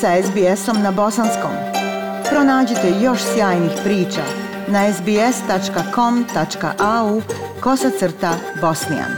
sa SBS-om na bosanskom. Pronađite još sjajnih priča na sbs.com.au kosacrta bosnijan.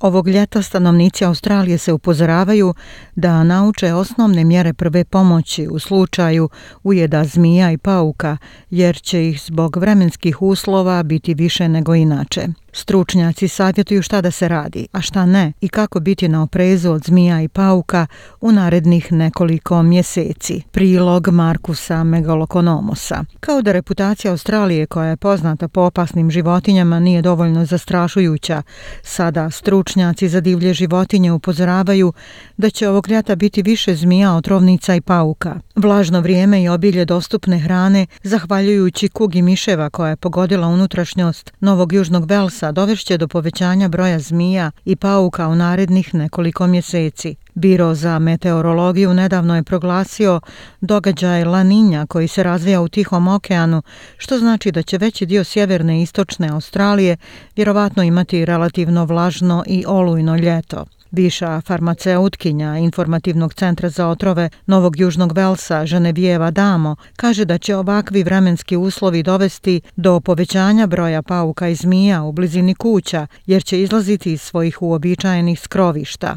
Ovog ljeta stanovnici Australije se upozoravaju da nauče osnovne mjere prve pomoći u slučaju ujeda zmija i pauka, jer će ih zbog vremenskih uslova biti više nego inače. Stručnjaci savjetuju šta da se radi, a šta ne i kako biti na oprezu od zmija i pauka u narednih nekoliko mjeseci. Prilog Markusa Megalokonomosa. Kao da reputacija Australije koja je poznata po opasnim životinjama nije dovoljno zastrašujuća, sada stručnjaci za divlje životinje upozoravaju da će ovog ljeta biti više zmija, otrovnica i pauka. Vlažno vrijeme i obilje dostupne hrane, zahvaljujući kugi miševa koja je pogodila unutrašnjost Novog Južnog Velsa, virusa dovešće do povećanja broja zmija i pauka u narednih nekoliko mjeseci. Biro za meteorologiju nedavno je proglasio događaj laninja koji se razvija u Tihom okeanu, što znači da će veći dio sjeverne i istočne Australije vjerovatno imati relativno vlažno i olujno ljeto. Viša farmaceutkinja Informativnog centra za otrove Novog Južnog Velsa Ženevijeva Damo kaže da će ovakvi vremenski uslovi dovesti do povećanja broja pauka i zmija u blizini kuća jer će izlaziti iz svojih uobičajenih skrovišta.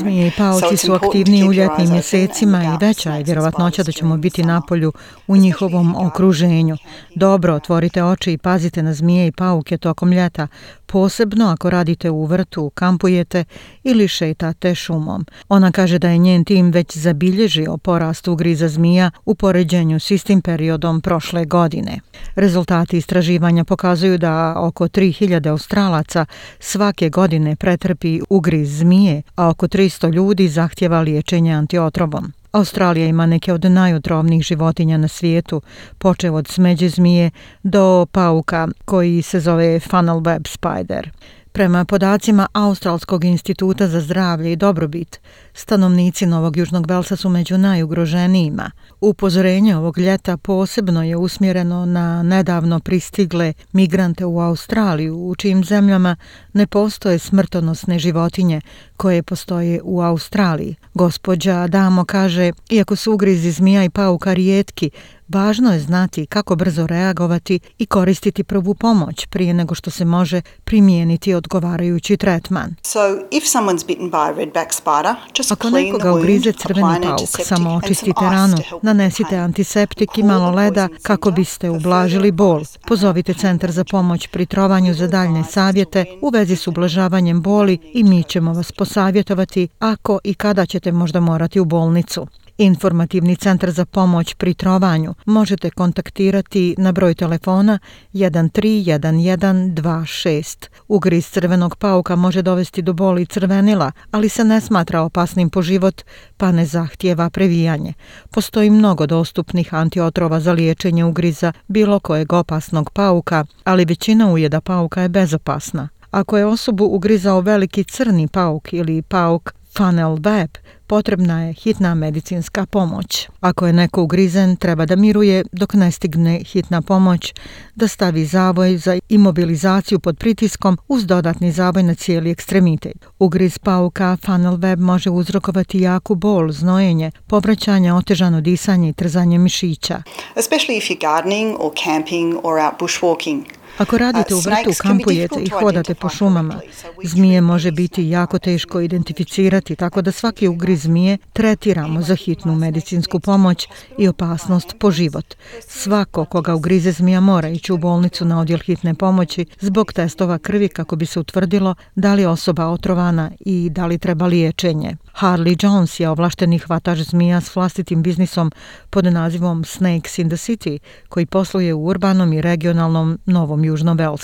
Zmije i pauci su aktivni u ljetnim mjesecima i veća je vjerovatnoća da ćemo biti napolju u njihovom okruženju. Dobro otvorite oči i pazite na zmije i pauke tokom ljeta, posebno ako radite u vrtu, kampujete ili šetate šumom. Ona kaže da je njen tim već zabilježio porast ugriza zmija u poređenju s istim periodom prošle godine. Rezultati istraživanja pokazuju da oko 3000 Australaca svake godine pretrpi ugriz zmije, a oko 300 ljudi zahtjeva liječenje antiotrovom. Australija ima neke od najotrovnijih životinja na svijetu, počeo od smeđe zmije do pauka koji se zove funnel web spider. Prema podacima Australskog instituta za zdravlje i dobrobit, Stanovnici Novog Južnog Velsa su među najugroženijima. Upozorenje ovog ljeta posebno je usmjereno na nedavno pristigle migrante u Australiju, u čijim zemljama ne postoje smrtonosne životinje koje postoje u Australiji. Gospođa Damo kaže, iako su ugrizi zmija i pauka rijetki, Važno je znati kako brzo reagovati i koristiti prvu pomoć prije nego što se može primijeniti odgovarajući tretman. So if someone's bitten by a redback spider, ako nekoga ugrize crveni pauk, samo očistite ranu, nanesite antiseptik i malo leda kako biste ublažili bol. Pozovite centar za pomoć pri trovanju za daljne savjete u vezi s ublažavanjem boli i mi ćemo vas posavjetovati ako i kada ćete možda morati u bolnicu. Informativni centar za pomoć pri trovanju možete kontaktirati na broj telefona 131126. Ugriz crvenog pauka može dovesti do boli crvenila, ali se ne smatra opasnim po život, pa ne zahtjeva previjanje. Postoji mnogo dostupnih antiotrova za liječenje ugriza bilo kojeg opasnog pauka, ali većina ujeda pauka je bezopasna. Ako je osobu ugrizao veliki crni pauk ili pauk funnel web, potrebna je hitna medicinska pomoć. Ako je neko ugrizen, treba da miruje dok ne stigne hitna pomoć, da stavi zavoj za imobilizaciju pod pritiskom uz dodatni zavoj na cijeli ekstremitet. Ugriz pauka funnel web može uzrokovati jaku bol, znojenje, povraćanje, otežano disanje i trzanje mišića. Especially if you're gardening or camping or out bushwalking. Ako radite u vrtu, kampujete i hodate po šumama, zmije može biti jako teško identificirati, tako da svaki ugriz zmije tretiramo za hitnu medicinsku pomoć i opasnost po život. Svako koga ugrize zmija mora ići u bolnicu na odjel hitne pomoći zbog testova krvi kako bi se utvrdilo da li je osoba otrovana i da li treba liječenje. Harley Jones je ovlašteni hvatač zmija s vlastitim biznisom pod nazivom Snakes in the City, koji posluje u urbanom i regionalnom Novom Prémios Nobel.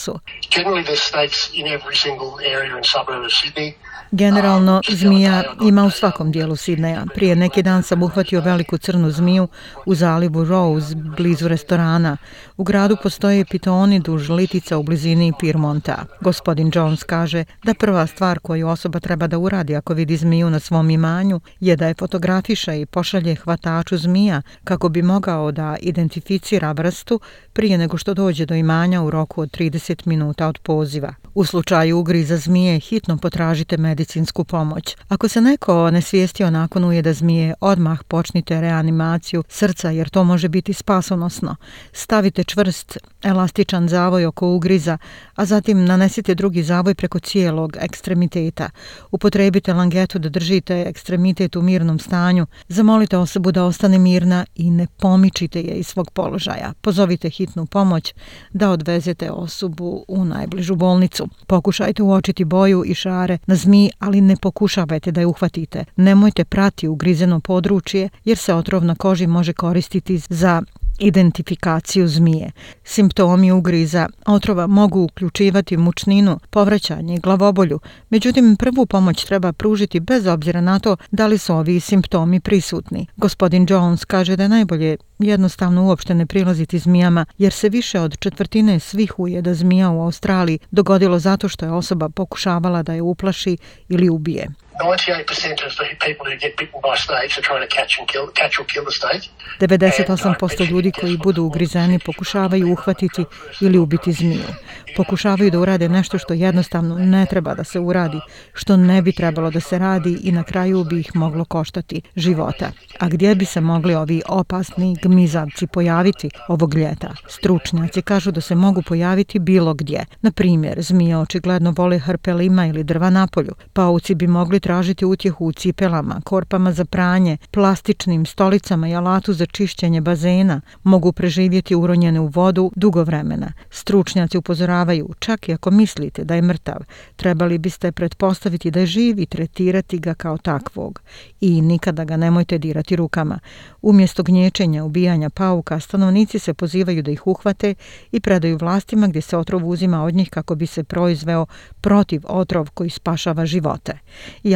Generally, there's snakes in every single area and suburb of Sydney. Generalno, zmija ono, ima u ono, svakom dijelu ono, Sidneja. Prije neki dan sam uhvatio veliku crnu zmiju u zalivu Rose, blizu restorana. U gradu postoje pitoni duž litica u blizini Pirmonta. Gospodin Jones kaže da prva stvar koju osoba treba da uradi ako vidi zmiju na svom imanju je da je fotografiša i pošalje hvataču zmija kako bi mogao da identificira vrstu prije nego što dođe do imanja u roku od 30 minuta od poziva. U slučaju ugriza zmije hitno potražite medicinsku pomoć. Ako se neko ne svijestio nakon da zmije, odmah počnite reanimaciju srca jer to može biti spasonosno. Stavite čvrst, elastičan zavoj oko ugriza, a zatim nanesite drugi zavoj preko cijelog ekstremiteta. Upotrebite langetu da držite ekstremitet u mirnom stanju. Zamolite osobu da ostane mirna i ne pomičite je iz svog položaja. Pozovite hitnu pomoć da odvezete osobu u najbližu bolnicu. Pokušajte uočiti boju i šare na zmije ali ne pokušavajte da je uhvatite. Nemojte prati ugrizeno područje jer se otrov na koži može koristiti za identifikaciju zmije. Simptomi ugriza otrova mogu uključivati mučninu, povraćanje, i glavobolju, međutim prvu pomoć treba pružiti bez obzira na to da li su ovi simptomi prisutni. Gospodin Jones kaže da je najbolje jednostavno uopšte ne prilaziti zmijama jer se više od četvrtine svih ujeda zmija u Australiji dogodilo zato što je osoba pokušavala da je uplaši ili ubije. 98% ljudi koji budu ugrizeni pokušavaju uhvatiti ili ubiti zmiju. Pokušavaju da urade nešto što jednostavno ne treba da se uradi, što ne bi trebalo da se radi i na kraju bi ih moglo koštati života. A gdje bi se mogli ovi opasni gmizavci pojaviti ovog ljeta? Stručnjaci kažu da se mogu pojaviti bilo gdje. Na primjer, zmije očigledno vole hrpelima ili drva na polju. Pauci bi mogli tražiti utjehu u cipelama, korpama za pranje, plastičnim stolicama i alatu za čišćenje bazena, mogu preživjeti uronjene u vodu dugo vremena. Stručnjaci upozoravaju, čak i ako mislite da je mrtav, trebali biste pretpostaviti da je živ i tretirati ga kao takvog. I nikada ga nemojte dirati rukama. Umjesto gnječenja, ubijanja pauka, stanovnici se pozivaju da ih uhvate i predaju vlastima gdje se otrov uzima od njih kako bi se proizveo protiv otrov koji spašava živote. I